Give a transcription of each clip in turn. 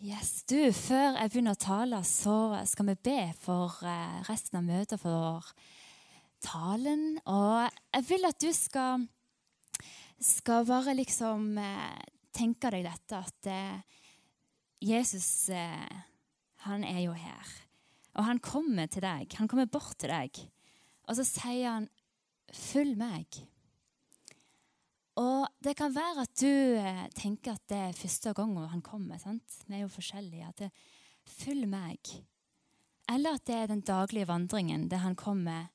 Yes, du, Før jeg begynner å tale, så skal vi be for eh, resten av møtet, for talen. Og jeg vil at du skal, skal bare liksom eh, tenke deg dette at eh, Jesus, han er jo her. Og han kommer til deg. Han kommer bort til deg. Og så sier han, 'Følg meg'. Og det kan være at du eh, tenker at det er første gangen han kommer. sant? Vi er jo forskjellige. At det Følg meg. Eller at det er den daglige vandringen der han kommer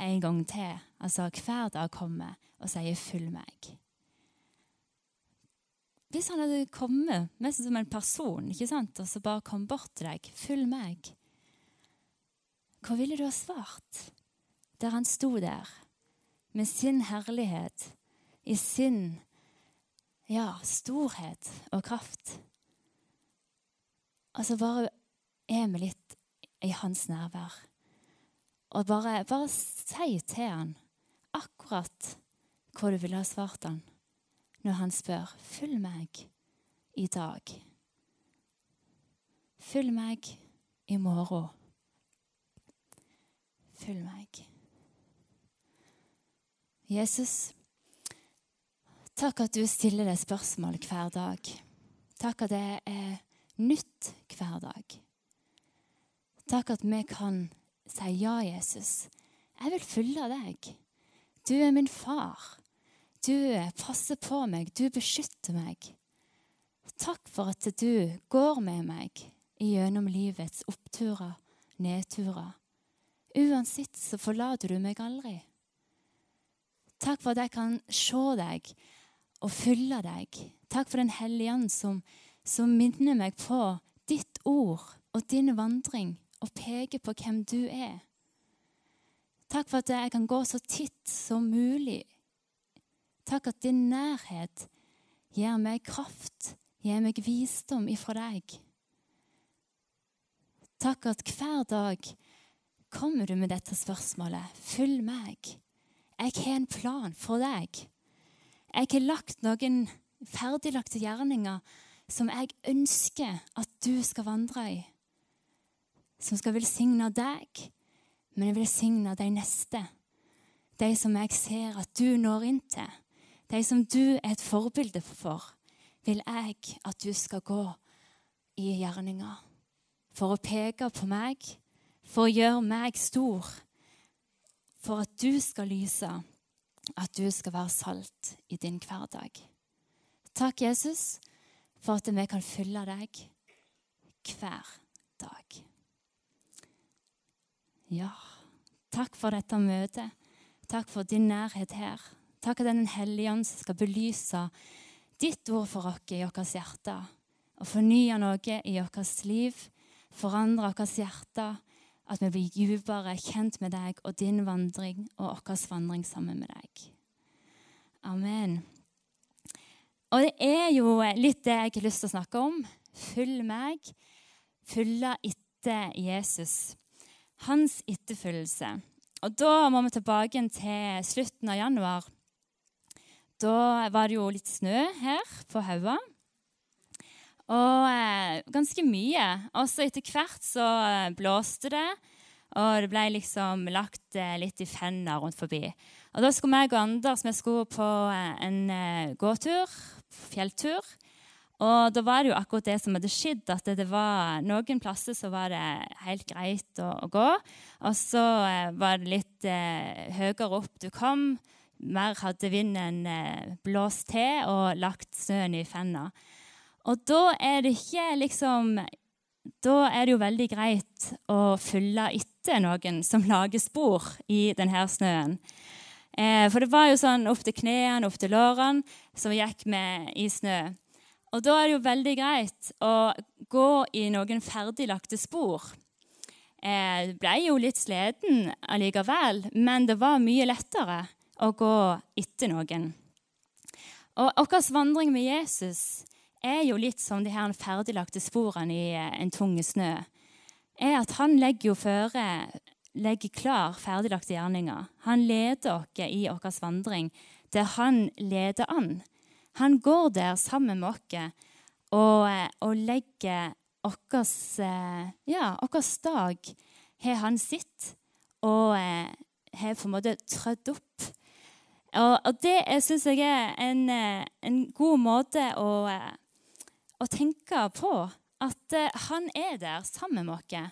en gang til. Altså hver dag kommer og sier 'følg meg'. Hvis han hadde kommet mest som en person ikke sant? og så bare kom bort til deg 'følg meg', hva ville du ha svart der han sto der med sin herlighet? I sin ja, storhet og kraft. Altså bare er vi litt i hans nærvær. Og bare, bare si til han akkurat hva du ville ha svart han når han spør 'Følg meg i dag'. Følg meg i morgen. Følg meg. Jesus, Takk at du stiller deg spørsmål hver dag. Takk at det er nytt hver dag. Takk at vi kan si ja, Jesus. Jeg vil følge deg. Du er min far. Du passer på meg. Du beskytter meg. Takk for at du går med meg gjennom livets oppturer, nedturer. Uansett så forlater du meg aldri. Takk for at jeg kan se deg og fylle deg. Takk for Den hellige ånd som, som, minner meg på ditt ord og din vandring og peker på hvem du er. Takk for at jeg kan gå så titt som mulig. Takk at din nærhet gir meg kraft, gir meg visdom ifra deg. Takk at hver dag kommer du med dette spørsmålet. Følg meg. Jeg har en plan for deg. Jeg har lagt noen ferdiglagte gjerninger som jeg ønsker at du skal vandre i. Som skal velsigne deg, men jeg velsigne de neste. De som jeg ser at du når inn til. De som du er et forbilde for, vil jeg at du skal gå i gjerninger. For å peke på meg, for å gjøre meg stor. For at du skal lyse at du skal være salt i din hverdag. Takk, Jesus, for at vi kan følge deg hver dag. Ja, takk for dette møtet. Takk for din nærhet her. Takk at Den hellige ånd skal belyse ditt ord for oss i vårt hjerte. Og fornye noe i vårt liv. Forandre vårt hjerte at vi blir dypere kjent med deg og din vandring og vår vandring sammen med deg. Amen. Og det er jo litt det jeg har lyst til å snakke om. Følg meg. Følge etter Jesus. Hans etterfølgelse. Og da må vi tilbake til slutten av januar. Da var det jo litt snø her på Haua. Og eh, ganske mye. Og så etter hvert så eh, blåste det, og det ble liksom lagt eh, litt i fenner rundt forbi. Og da skulle jeg og Anders vi skulle på eh, en eh, gåtur, fjelltur. Og da var det jo akkurat det som hadde skjedd, at det, det var noen plasser så var det helt greit å, å gå. Og så eh, var det litt høyere opp du kom, mer hadde vinden blåst til og lagt snøen i fenna. Og da er det ikke liksom Da er det jo veldig greit å følge etter noen som lager spor i denne snøen. Eh, for det var jo sånn opp til knærne, opp til lårene, som gikk med i snø. Og da er det jo veldig greit å gå i noen ferdiglagte spor. Eh, det ble jo litt sliten allikevel, men det var mye lettere å gå etter noen. Og vår vandring med Jesus er jo litt som de her ferdiglagte sporene i eh, en tung snø. er at Han legger jo føre, legger klar ferdiglagte gjerninger. Han leder oss i vår vandring der han leder an. Han går der sammen med oss og, eh, og legger vår eh, ja, dag har han sitt, og har på en måte trødd opp. Og, og det syns jeg er en, en, god måte å, å tenke på. At han er der sammen med oss.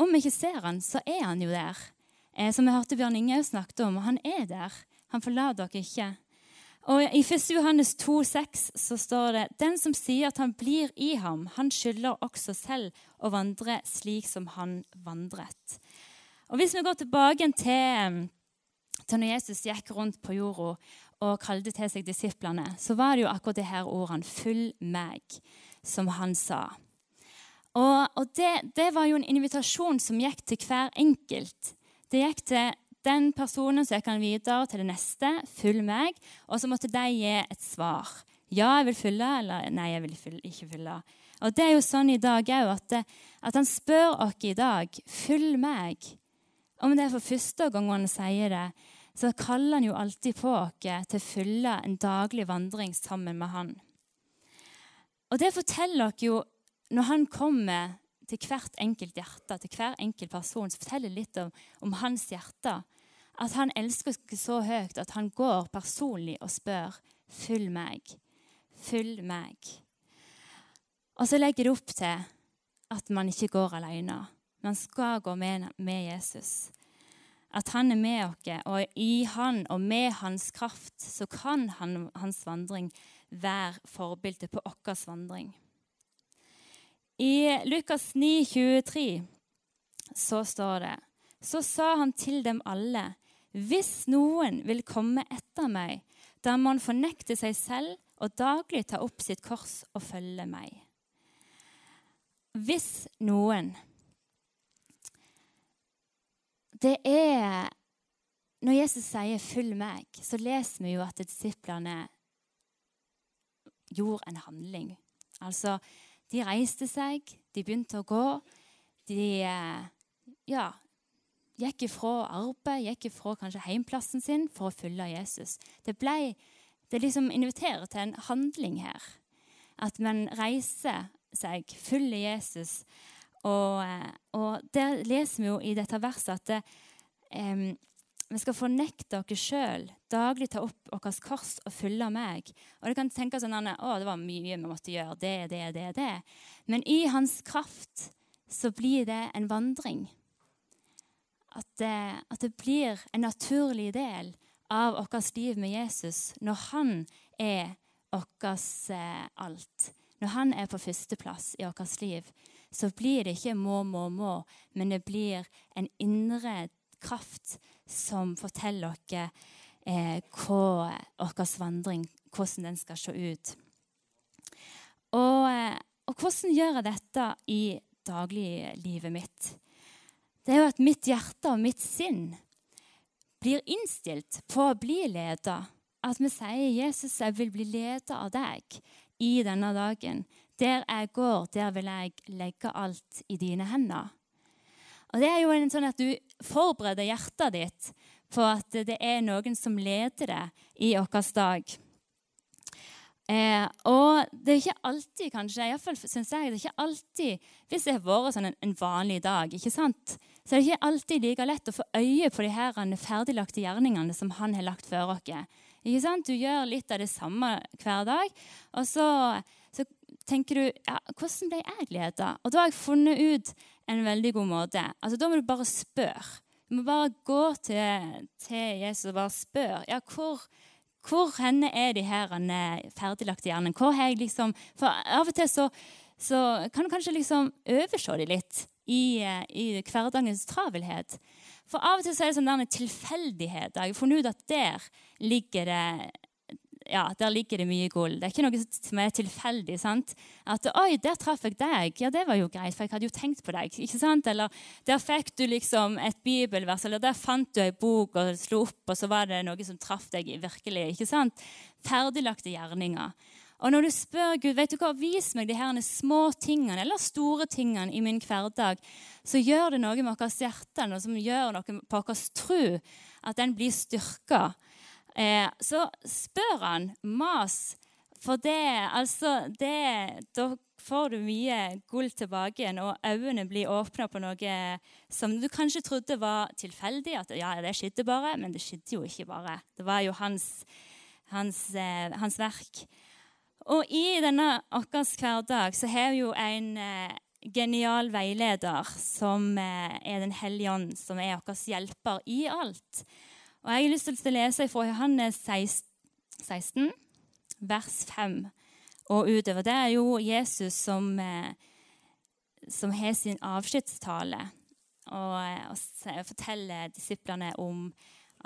Om vi ikke ser han, så er han jo der. som vi hørte Bjørn Ingaug snakket om. Han er der. Han forlater dere ikke. Og I 1. Johannes 2, 6 så står det den som sier at han blir i ham, han skylder også selv å vandre slik som han vandret. Og Hvis vi går tilbake til, til når Jesus gikk rundt på jorda og kalte til seg disiplene, så var det jo akkurat det her ordene 'følg meg', som han sa. Og, og det, det, var jo en invitasjon som gikk til hver enkelt. Det gikk til den personen, som jeg kan videre til det neste. Følg meg. Og så måtte de gi et svar. Ja, jeg vil følge, eller nei, jeg vil ikke følge. Og det er jo sånn i dag òg at, at, han spør oss i dag følg meg. Om det er for første gang han sier det, så kaller han jo alltid på oss til å følge en daglig vandring sammen med han. Og det forteller oss jo, når han kommer til hvert enkelt hjerte, til hver enkelt person, så forteller litt om, om, hans hjerte. At han elsker oss så høyt at han går personlig og spør 'Følg meg'. Følg meg. Og så legger det opp til at man ikke går alene. Man skal gå med, med Jesus. At han er med oss, og i han og med hans kraft så kan han, hans vandring være forbilde på vår vandring. I Lukas 9, 23 så står det Så sa han til dem alle, hvis noen vil komme etter meg, da må han fornekte seg selv og daglig ta opp sitt kors og følge meg. Hvis noen Det er Når Jesus sier 'følg meg', så leser vi jo at disiplene gjorde en handling. Altså, de reiste seg, de begynte å gå. De eh, ja, gikk ifra arbeid, gikk ifra kanskje heimplassen sin for å følge Jesus. Det, ble, det liksom inviterer til en handling her. At man reiser seg, følger Jesus. Og, eh, og der leser vi jo i dette verset at det, um, vi skal fornekte oss sjøl, daglig ta opp vårt kors og følge meg. Og det kan tenkes sånn at det var mye vi måtte gjøre, det, det, det, det. Men i hans kraft så blir det en vandring. At det, at det blir en naturlig del av vårt liv med Jesus når han er vårt eh, alt. Når han er på førsteplass i vårt liv, så blir det ikke må, må, må, men det blir en indre kraft som forteller oss eh, hva vår vandring hvordan den skal se ut. Og, eh, og hvordan gjør jeg dette i dagliglivet mitt? Det er jo at mitt hjerte og mitt sinn blir innstilt på å bli leda. At vi sier 'Jesus, jeg vil bli leda av deg i denne dagen'. Der jeg går, der vil jeg legge alt i dine hender. Og det er jo en sånn at Du forbereder hjertet ditt på at det er noen som leder det i vår dag. Eh, og det er ikke alltid, kanskje, i hvert fall synes jeg, det er ikke alltid, Hvis det har vært sånn en, en, vanlig dag, ikke sant, så er det ikke alltid like lett å få øye på de her ferdiglagte gjerningene som han har lagt før oss. Ikke sant? Du gjør litt av det samme hver dag, og så tenker du ja, hvordan ble jeg leda? Og da har jeg funnet ut en veldig god måte. Altså, Da må du bare spørre. Du må bare gå til, til Jesus og bare spørre. Ja, hvor, hvor henne er de her ferdiglagte hjernen? Hvor har jeg liksom For av og til så, så kan du kanskje liksom overse dem litt i, i hverdagens travelhet. For av og til så er det sånn tilfeldigheter. Jeg har funnet ut at der ligger det ja, der ligger det mye gull. Det er ikke noe som er tilfeldig. sant? At 'oi, der traff jeg deg'. Ja, det var jo greit, for jeg hadde jo tenkt på deg. ikke sant? Eller 'der fikk du liksom et bibelvers', eller 'der fant du ei bok og slo opp', og så var det noe som traff deg virkelig. ikke sant? Ferdiglagte gjerninger. Og når du spør Gud vet du hva, vis meg de her små tingene eller store tingene i min hverdag, så gjør det noe med vårt hjerte, noe som gjør noe på vår tro, at den blir styrka. Eh, så spør han, mas, For det, altså det, Da får du mye gull tilbake igjen, og øynene blir åpna på noe som du kanskje trodde var tilfeldig. At ja, det skjedde bare, men det skjedde jo ikke bare. Det var jo hans, hans, eh, hans verk. Og i denne vår hverdag så har vi jo en eh, genial veileder som eh, er Den hellige ånd, som er vår hjelper i alt. Og Jeg har lyst til å lese fra Johannes 16, vers 5 og utover. Det er jo Jesus som, eh, som har sin avskjedstale og, eh, og, forteller disiplene om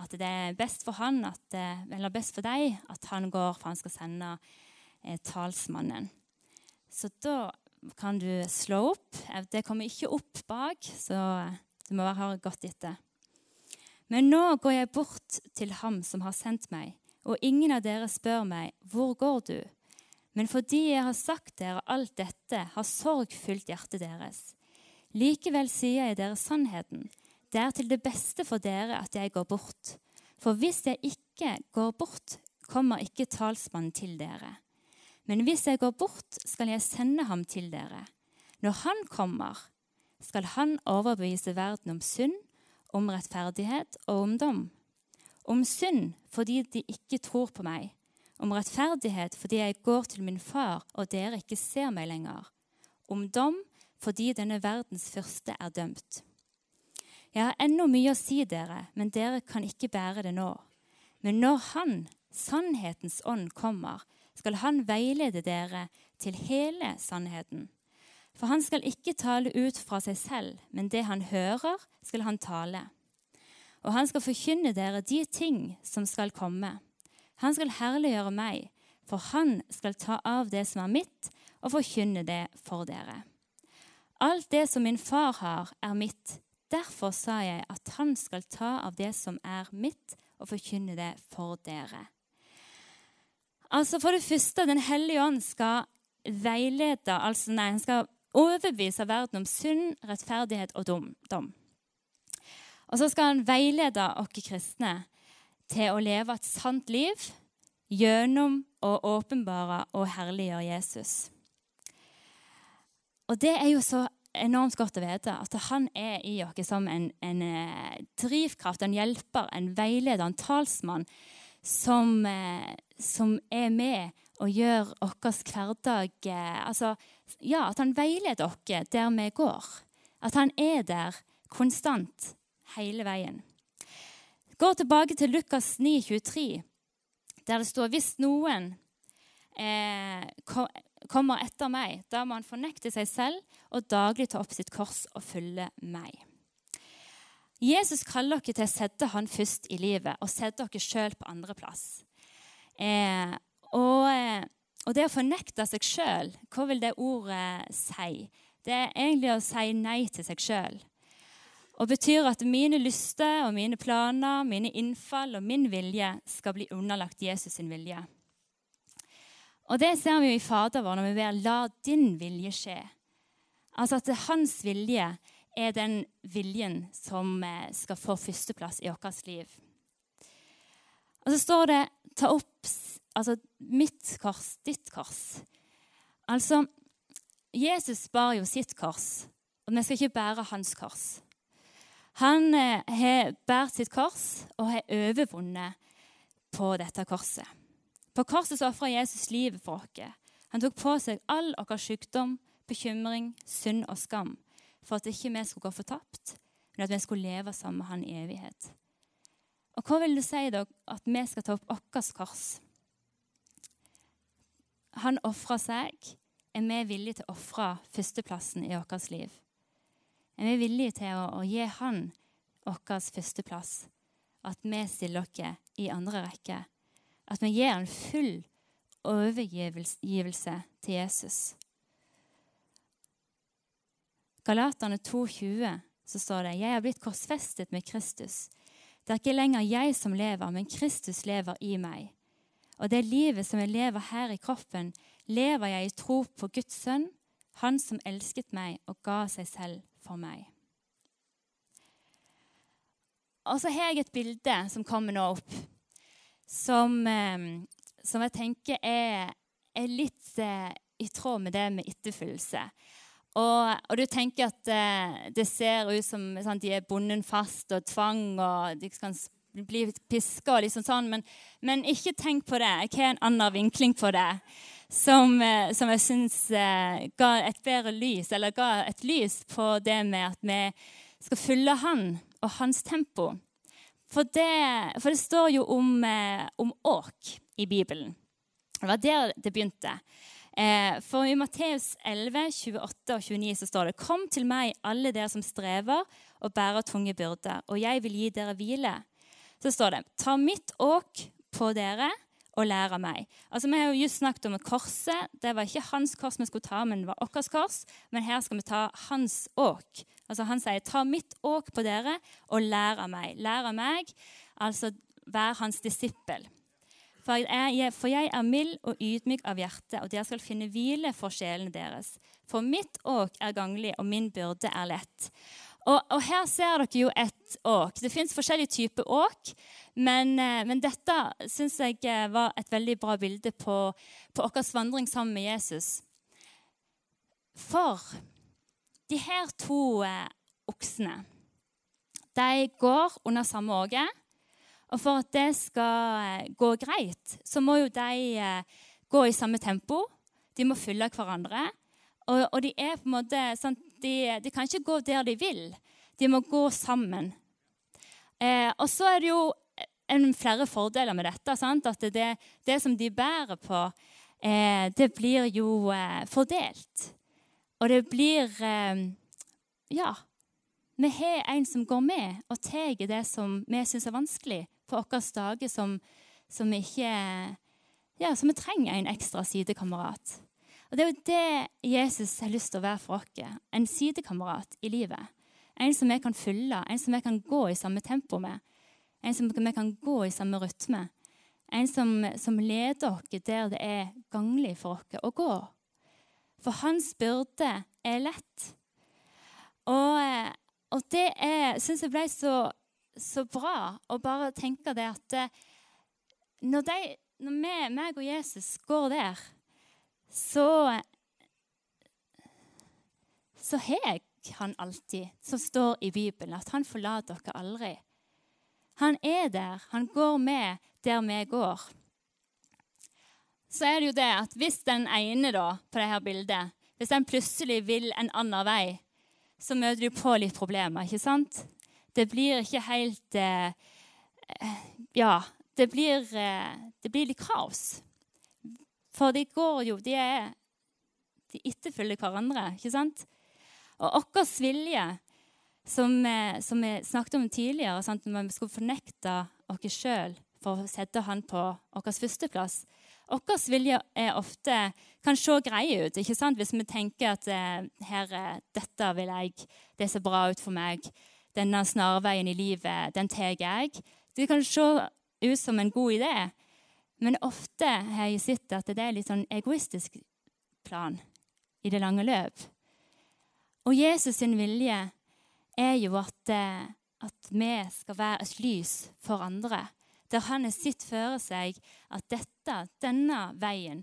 at det er best for han, at, eller best for deg at han går, for han skal sende eh, talsmannen. Så da kan du slå opp. Det kommer ikke opp bak, så du må ha godt etter. Men nå går jeg bort til ham som har sendt meg, og ingen av dere spør meg, hvor går du? Men fordi jeg har sagt dere alt dette, har sorg fylt hjertet deres. Likevel sier jeg dere sannheten. Det er til det beste for dere at jeg går bort. For hvis jeg ikke går bort, kommer ikke talsmannen til dere. Men hvis jeg går bort, skal jeg sende ham til dere. Når han kommer, skal han overbevise verden om synd, om rettferdighet og om dom. Om synd fordi de ikke tror på meg om rettferdighet fordi jeg går til min far, og dere ikke ser meg lenger, om dom fordi denne verdens første er dømt. Jeg har ennå mye å si dere, men dere kan ikke bære det nå. Men når Han, sannhetens ånd, kommer, skal Han veilede dere til hele sannheten. For han skal ikke tale ut fra seg selv, men det han hører, skal han tale. Og han skal forkynne dere de ting som skal komme. Han skal herliggjøre meg, for han skal ta av det som er mitt, og forkynne det for dere. Alt det som min far har, er mitt. Derfor sa jeg at han skal ta av det som er mitt, og forkynne det for dere. Altså For det første, Den hellige ånd skal veilede, altså nei, han skal overbevise verden om synd, rettferdighet og dom. Og så skal han veilede oss kristne til å leve et sant liv gjennom å åpenbare og herliggjøre Jesus. Og det er jo så enormt godt å vite at han er i oss som en, en, eh, drivkraft, en hjelper, en veileder, en talsmann, som, eh, som er med og gjør vår hverdag eh, altså, Ja, at han veileder oss der vi går. At han er der konstant hele veien. Gå tilbake til Lukas 9, 23, der det står hvis noen eh, kommer etter meg, da må han fornekte seg selv og daglig ta opp sitt kors og følge meg. Jesus kaller dere til å sette han først i livet og sette dere sjøl på andreplass. Eh, og, eh, og det å fornekte seg sjøl, hva vil det ordet si? Det er egentlig å si nei til seg sjøl. Og betyr at mine lyster og mine planer, mine innfall og min vilje skal bli underlagt Jesus sin vilje. Og det ser vi jo i Fader vår når vi ber 'la din vilje skje'. Altså at hans vilje er den viljen som eh, skal få førsteplass i vårt liv. Og så står det 'ta opp altså, mitt kors, ditt kors'. Altså, Jesus bar jo sitt kors, og vi skal ikke bære hans kors. Han eh, har båret sitt kors og har overvunnet på dette korset. På korset så ofra Jesus livet for oss. Han tok på seg all vår sykdom, bekymring, synd og skam for at ikke vi skulle gå fortapt, men at vi skulle leve sammen med han i evighet. Og Hva vil det si da at vi skal ta opp vårt kors? Han ofra seg. Er vi villige til å ofre førsteplassen i vårt liv? Er vi villige til å, å gi Han vår førsteplass? At vi stiller oss i andre rekke? At vi gir en full overgivelse til Jesus? Galaterne 2,20 så står det Jeg har blitt korsfestet med Kristus. Det er ikke lenger jeg som lever, men Kristus lever i meg. Og det livet som jeg lever her i kroppen, lever jeg i tro på Guds sønn, Han som elsket meg og ga seg selv for meg. Og så har jeg et bilde som kommer nå opp, som, eh, som jeg tenker er er litt eh, i tråd med det med etterfyllelse. Og, og, du tenker at eh, det ser ut som sånn, de er bundet fast og tvang, og de kan bli piska og liksom sånn, men, men, ikke tenk på det. Jeg har en annen vinkling på det som, eh, som jeg syns eh, ga et bedre lys, eller ga et lys på det med at vi skal følge han og hans tempo. For det, for det står jo om, eh, om åk i Bibelen. Det var der det begynte. Eh, for i Matteus 11, 28 og 29 så står det Kom til meg, alle dere som strever og bærer tunge byrder, og jeg vil gi dere hvile. Så står det Ta mitt åk på dere og lær av meg. Altså, Vi har jo just snakket om korset. Det var ikke hans kors vi skulle ta, men det var vårt kors. Men her skal vi ta hans åk. Altså Han sier, 'Ta mitt åk på dere og lær av meg'. Lær av meg, altså vær hans disippel. For jeg, for jeg er mild og ydmyk av hjerte, og dere skal finne hvile for sjelene deres. For mitt åk er ganglig, og min byrde er lett. Og, og her ser dere jo et åk. Det fins forskjellige typer åk, men, eh, men dette syns jeg eh, var et veldig bra bilde på, på vår vandring sammen med Jesus. For de her to eh, oksene de går under samme åket. Og for at det skal eh, gå greit, så må jo de eh, gå i samme tempo. De må følge hverandre. Og, og de er på en måte sånn, de, de, kan ikke gå der de vil. De må gå sammen. Eh, og så er det jo en, flere fordeler med dette. Sant? At det, det, som de bærer på, eh, det blir jo eh, fordelt. Og det blir eh, Ja. Vi har en som går med og tar det som vi syns er vanskelig på våre dager, som, som, ikke Ja, som vi trenger en ekstra sidekamerat. Og Det er jo det Jesus har lyst til å være for oss. En sidekamerat i livet. En som vi kan følge, en som vi kan gå i samme tempo med. En som vi kan gå i samme rytme. En som, som leder oss der det er ganglig for oss å gå. For hans byrde er lett. Og, og det syns jeg ble så, så, bra å bare tenke det at eh, når, de, når vi, meg og Jesus går der, så så har han alltid, som står i Bibelen, at han forlater dere aldri. Han er der. Han går med der vi går så er det jo det at hvis den ene da, på dette bildet hvis den plutselig vil en annen vei, så møter du på litt problemer. ikke sant? Det blir ikke helt eh, Ja, det blir, eh, det blir litt kaos. For de går jo De er De etterfølger hverandre, ikke sant? Og vår vilje, som, eh, som, vi snakket om tidligere, sant? når vi skulle fornekte oss sjøl for å sette han på vår førsteplass, vår vilje er ofte, kan se grei ut ikke sant? hvis vi tenker at eh, her, eh, dette vil jeg, det ser bra ut for meg. Denne snarveien i livet, den tar jeg. Det kan se ut som en god idé, men ofte har jeg sett at det er litt sånn egoistisk plan i det lange løp. Og Jesus sin vilje er jo at, eh, at vi skal være et lys for andre der han har sett for seg at dette, denne veien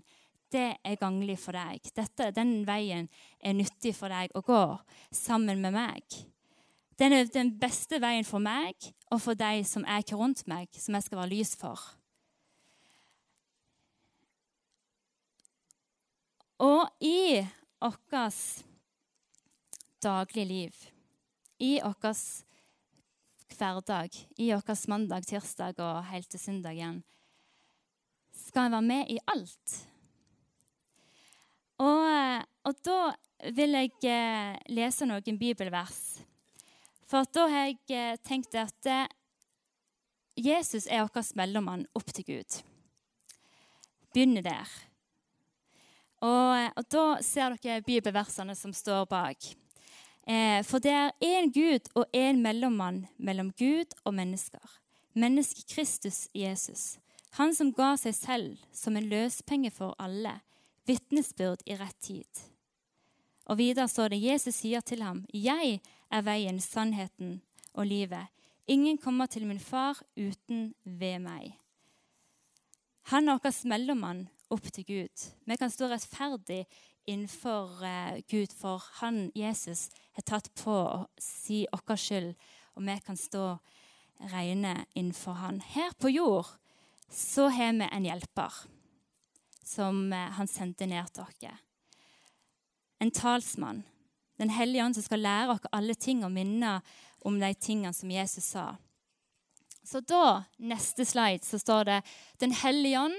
det er ganglig for deg. Dette, den veien er nyttig for deg å gå sammen med meg. Den er den beste veien for meg og for de som er rundt meg, som jeg skal være lys for. Og i vårt dagligliv, i vårt hverdag i vår mandag, tirsdag og helt til søndag igjen, skal en være med i alt. Og, og da vil jeg eh, lese noen bibelvers. For da har jeg eh, tenkt at eh, Jesus er vår mellommann opp til Gud. Begynner der. Og, og da ser dere bibelversene som står bak. Eh, for det er én Gud og én mellommann mellom Gud og mennesker. Mennesket Kristus Jesus. Han som ga seg selv som en løspenge for alle. Vitnesbyrd i rett tid. Og videre står det Jesus sier til ham, 'Jeg er veien, sannheten og livet.' 'Ingen kommer til min far uten ved meg.' Han er vår mellommann opp til Gud. Vi kan stå rettferdig innenfor uh, Gud, for han, Jesus, har tatt på å si vår skyld, og vi kan stå rene innenfor han. Her på jord så har vi en hjelper som uh, han sendte ned til oss. En talsmann. Den hellige ånd som skal lære oss alle ting og minne om de tingene som Jesus sa. Så da, neste slide, så står det Den hellige ånd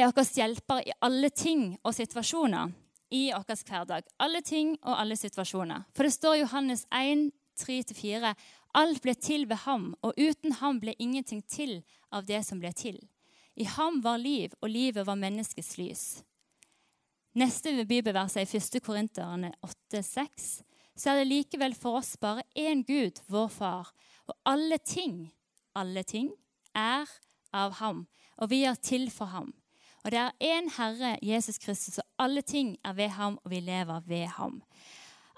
er vår hjelper i alle ting og situasjoner i vår hverdag. Alle ting og alle situasjoner. For det står Johannes 1, 3-4. Alt ble til ved ham, og uten ham ble ingenting til av det som ble til. I ham var liv, og livet var menneskets lys. Neste bibelvers er i 1. Korinterne 8, 6. Så er det likevel for oss bare én Gud, vår Far, og alle ting, alle ting, er av ham, og vi er til for ham. Og det er én Herre, Jesus Kristus, og alle ting er ved ham, og vi lever ved ham.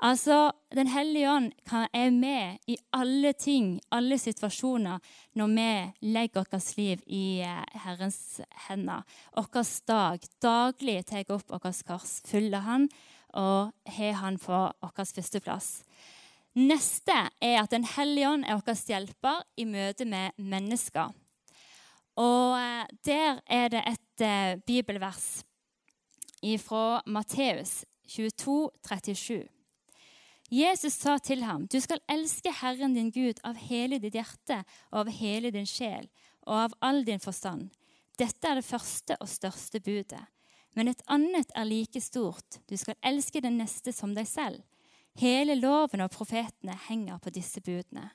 Altså, Den hellige ånd er med i alle ting, alle situasjoner, når vi legger vårt liv i eh, Herrens hender. Vår dag. Daglig tar opp vårt kors, følger Han og har Han på vår førsteplass. Neste er at Den hellige ånd er vår hjelper i møte med mennesker. Og eh, Der er det et eh, bibelvers fra Matteus 22, 37. Jesus sa til ham, 'Du skal elske Herren din Gud av hele ditt hjerte og av hele din sjel og av all din forstand.' Dette er det første og største budet. Men et annet er like stort. Du skal elske den neste som deg selv. Hele loven og profetene henger på disse budene.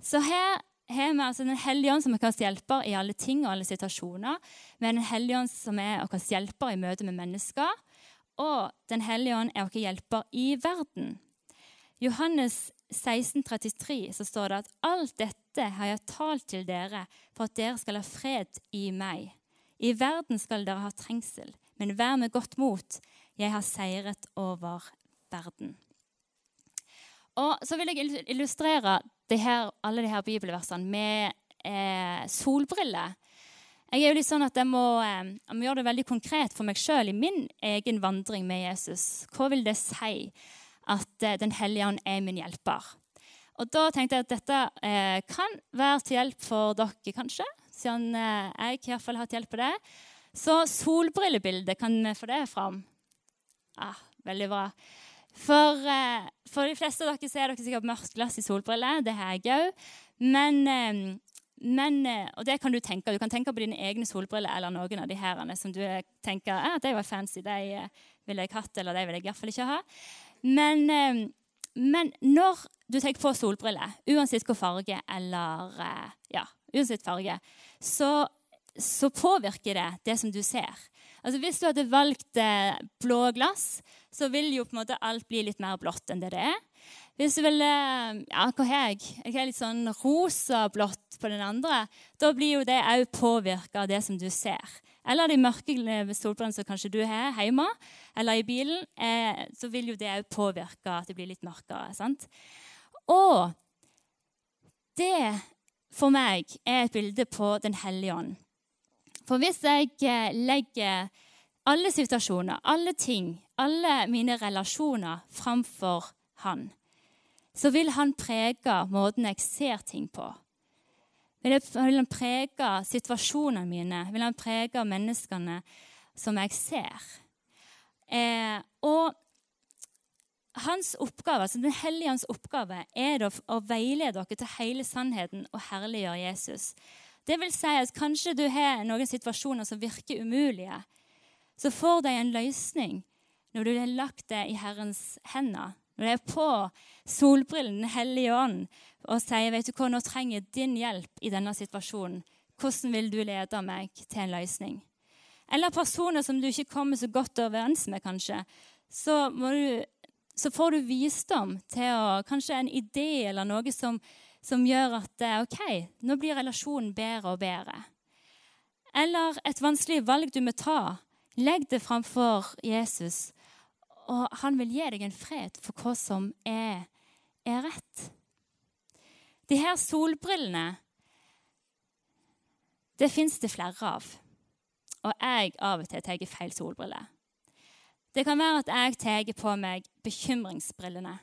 Så her har vi altså Den hellige ånd som er vår hjelper i alle ting og alle situasjoner. Men Den hellige ånd som er vår hjelper i møte med mennesker. Og Den hellige ånd er vår hjelper i verden. Johannes 16, 33, så står det at alt dette har jeg talt til dere for at dere skal ha fred i meg. I verden skal dere ha trengsel, men vær med godt mot. Jeg har seiret over verden. Og Så vil jeg illustrere her, alle her bibelversene med eh, solbriller. Jeg er jo litt sånn at jeg må, eh, jeg må gjøre det veldig konkret for meg sjøl i min egen vandring med Jesus. Hva vil det si? at eh, Den hellige ånd er min hjelper. Og Da tenkte jeg at dette eh, kan være til hjelp for dere, kanskje. Siden eh, jeg i hvert fall har hatt hjelp på det. Så solbrillebildet, kan vi få det fram? Ah, veldig bra. For, eh, for, de fleste av dere så er dere sikkert mørkt glass i solbriller. Det har jeg òg. Men, eh, men, eh, og det kan du tenke. Du kan tenke på dine egne solbriller eller noen av de her som du tenker ah, de var fancy, de ville jeg hatt, eller de ville jeg iallfall ikke ha. Men, men, når du tenker på solbriller, uansett hvor farge eller ja, uansett farge, så, så, påvirker det det som du ser. Altså Hvis du hadde valgt eh, blå glass, så vil jo på en måte alt bli litt mer blått enn det det er. Hvis du ville Ja, hva har jeg? Jeg har litt sånn rosa-blått på den andre. Da blir jo det òg påvirka av det som du ser eller de mørke solbrillene som kanskje du har hjemme eller i bilen, eh, så vil jo det òg påvirke at det blir litt mørkere. sant? Og det for meg er et bilde på Den hellige ånd. For hvis jeg eh, legger alle situasjoner, alle ting, alle mine relasjoner framfor Han, så vil han prege måten jeg ser ting på. Vil, han prege situasjonene mine? Vil han prege menneskene som jeg ser? Eh, og hans oppgave, altså Den hellige hans oppgave er å veilede dere til hele sannheten og herliggjøre Jesus. Det vil si at Kanskje du har noen situasjoner som virker umulige. Så får de en løsning når du har lagt det i Herrens hender. Når det er på solbrillen Den hellige ånd og sier vet du hva, nå trenger jeg din hjelp i denne situasjonen. Hvordan vil du lede meg til en løsning? Eller personer som du ikke kommer så godt overens med, kanskje. Så, du, så, får du visdom til å Kanskje en idé eller noe som, som gjør at OK, nå blir relasjonen bedre og bedre. Eller et vanskelig valg du må ta. Legg det framfor Jesus og han vil gi deg en fred for hva som er, er rett. De her solbrillene det fins det flere av. og jeg av og til tar feil solbrille. Det kan være at jeg tar på meg bekymringsbrillene.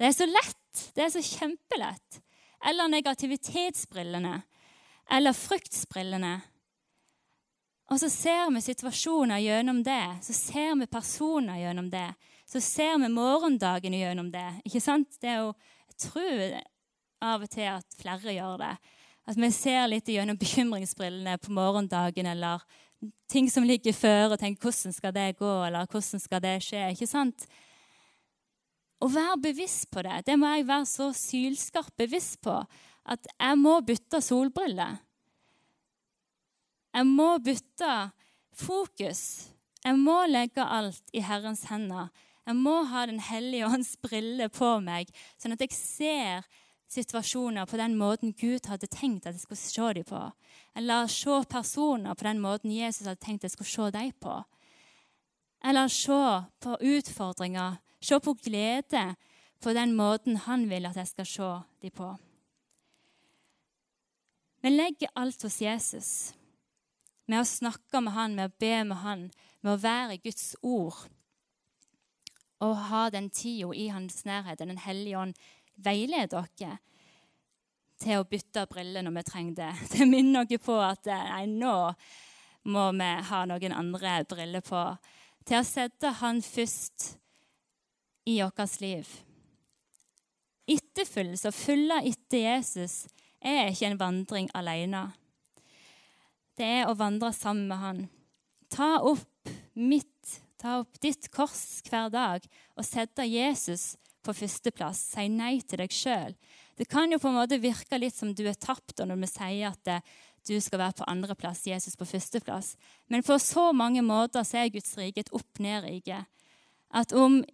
Det er så lett. Det er så kjempelett. Eller negativitetsbrillene. Eller fryktsbrillene. Og så ser vi situasjoner gjennom det. Så ser vi personer gjennom det. Så ser vi morgendagen gjennom det. Ikke sant? Det er jo, Jeg tror av og til at flere gjør det. At vi ser litt gjennom bekymringsbrillene på morgendagen eller ting som ligger før, og tenker 'hvordan skal det gå', eller 'hvordan skal det skje'? Ikke sant? Å være bevisst på det, det må jeg være så sylskarpt bevisst på at jeg må bytte solbriller. Jeg må bytte fokus. Jeg må legge alt i Herrens hender. Jeg må ha Den hellige ånds briller på meg, sånn at jeg ser situasjoner på den måten Gud hadde tenkt at jeg skulle se dem på. Eller se personer på den måten Jesus hadde tenkt at jeg skulle se dem på. Eller se på utfordringer, se på glede på den måten han vil at jeg skal se dem på. Vi legger alt hos Jesus. Med å snakke med han, med å be med han, med å være Guds ord. Og ha den tida i hans nærhet, Den hellige ånd, veileder dere til å bytte briller når vi trenger det. Det minner dere på at nei, nå må vi ha noen andre briller på. Til å sette Han først i vårt liv. Etterfølgelse og følge etter Jesus er ikke en vandring alene. Det er å vandre sammen med Han. Ta opp mitt, ta opp ditt kors hver dag og sette Jesus på førsteplass. Si nei til deg sjøl. Det kan jo på en måte virke litt som du er tapt når vi sier at det, du skal være på andreplass, Jesus på førsteplass. Men på så mange måter så er Guds rike et opp-ned-rike. At om,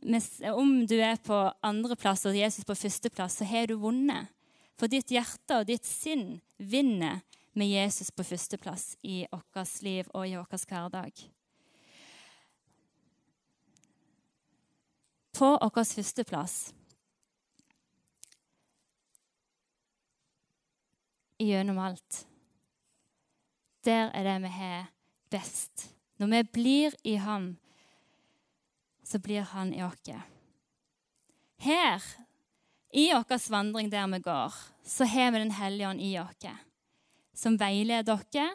om, du er på andreplass og Jesus på førsteplass, så har du vunnet. For ditt hjerte og ditt sinn vinner med Jesus på førsteplass i vårt liv og i vår hverdag. På vår førsteplass gjennom alt. Der er det vi har best. Når vi blir i ham, så blir han i oss. Her, i vår vandring der vi går, så har vi Den hellige ånd i oss, som veileder dere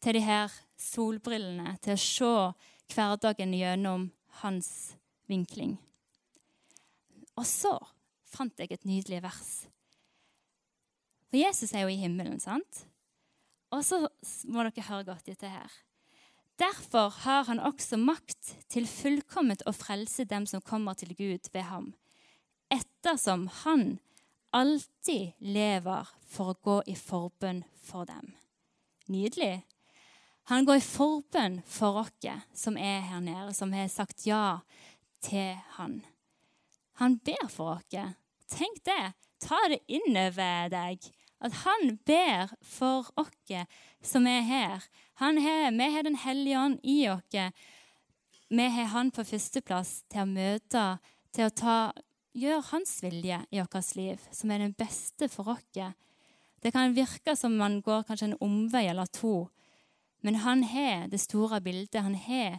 til de her solbrillene, til å se hverdagen gjennom hans vinkling. Og så fant jeg et nydelig vers for Jesus er jo i himmelen, sant? Og så må dere høre godt etter her. Derfor har han også makt til fullkomment å frelse dem som kommer til Gud ved ham, ettersom han alltid lever for å gå i forbønn for dem. Nydelig. Han går i forbønn for oss som er her nede, som har sagt ja til han. Han ber for oss. Tenk det. Ta det innover deg at han ber for oss som er her. Han er, vi har Den hellige ånd i oss. Vi har han på førsteplass til å møte, til å ta, gjøre hans vilje i vårt liv, som er den beste for oss. Det kan virke som man går kanskje en omvei eller to, men han har det store bildet. Han har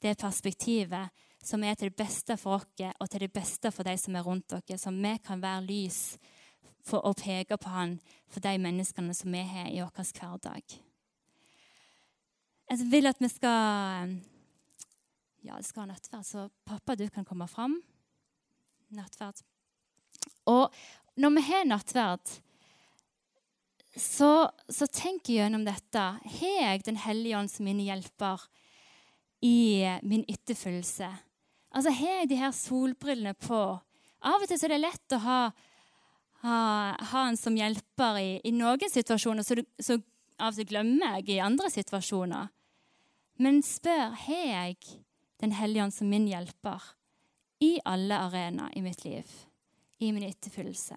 det perspektivet som er til det beste for oss og til det beste for de som er rundt oss, som vi kan være lys for å peke på han for de menneskene som vi har i vår hverdag. Jeg vil at vi skal Ja, det skal ha nattverd, så pappa, du kan komme fram. Nattverd. Og når vi har nattverd, så, så jeg gjennom dette. Har jeg Den hellige ånd som min hjelper i min etterfølgelse? Altså, Har jeg de her solbrillene på? Av og til er det lett å ha ha, ha han som hjelper i, i noen situasjoner, så, du, så av og til glemmer jeg i andre situasjoner. Men spør har jeg Den hellige ånd som min hjelper i alle arenaer i mitt liv, i min etterfølgelse.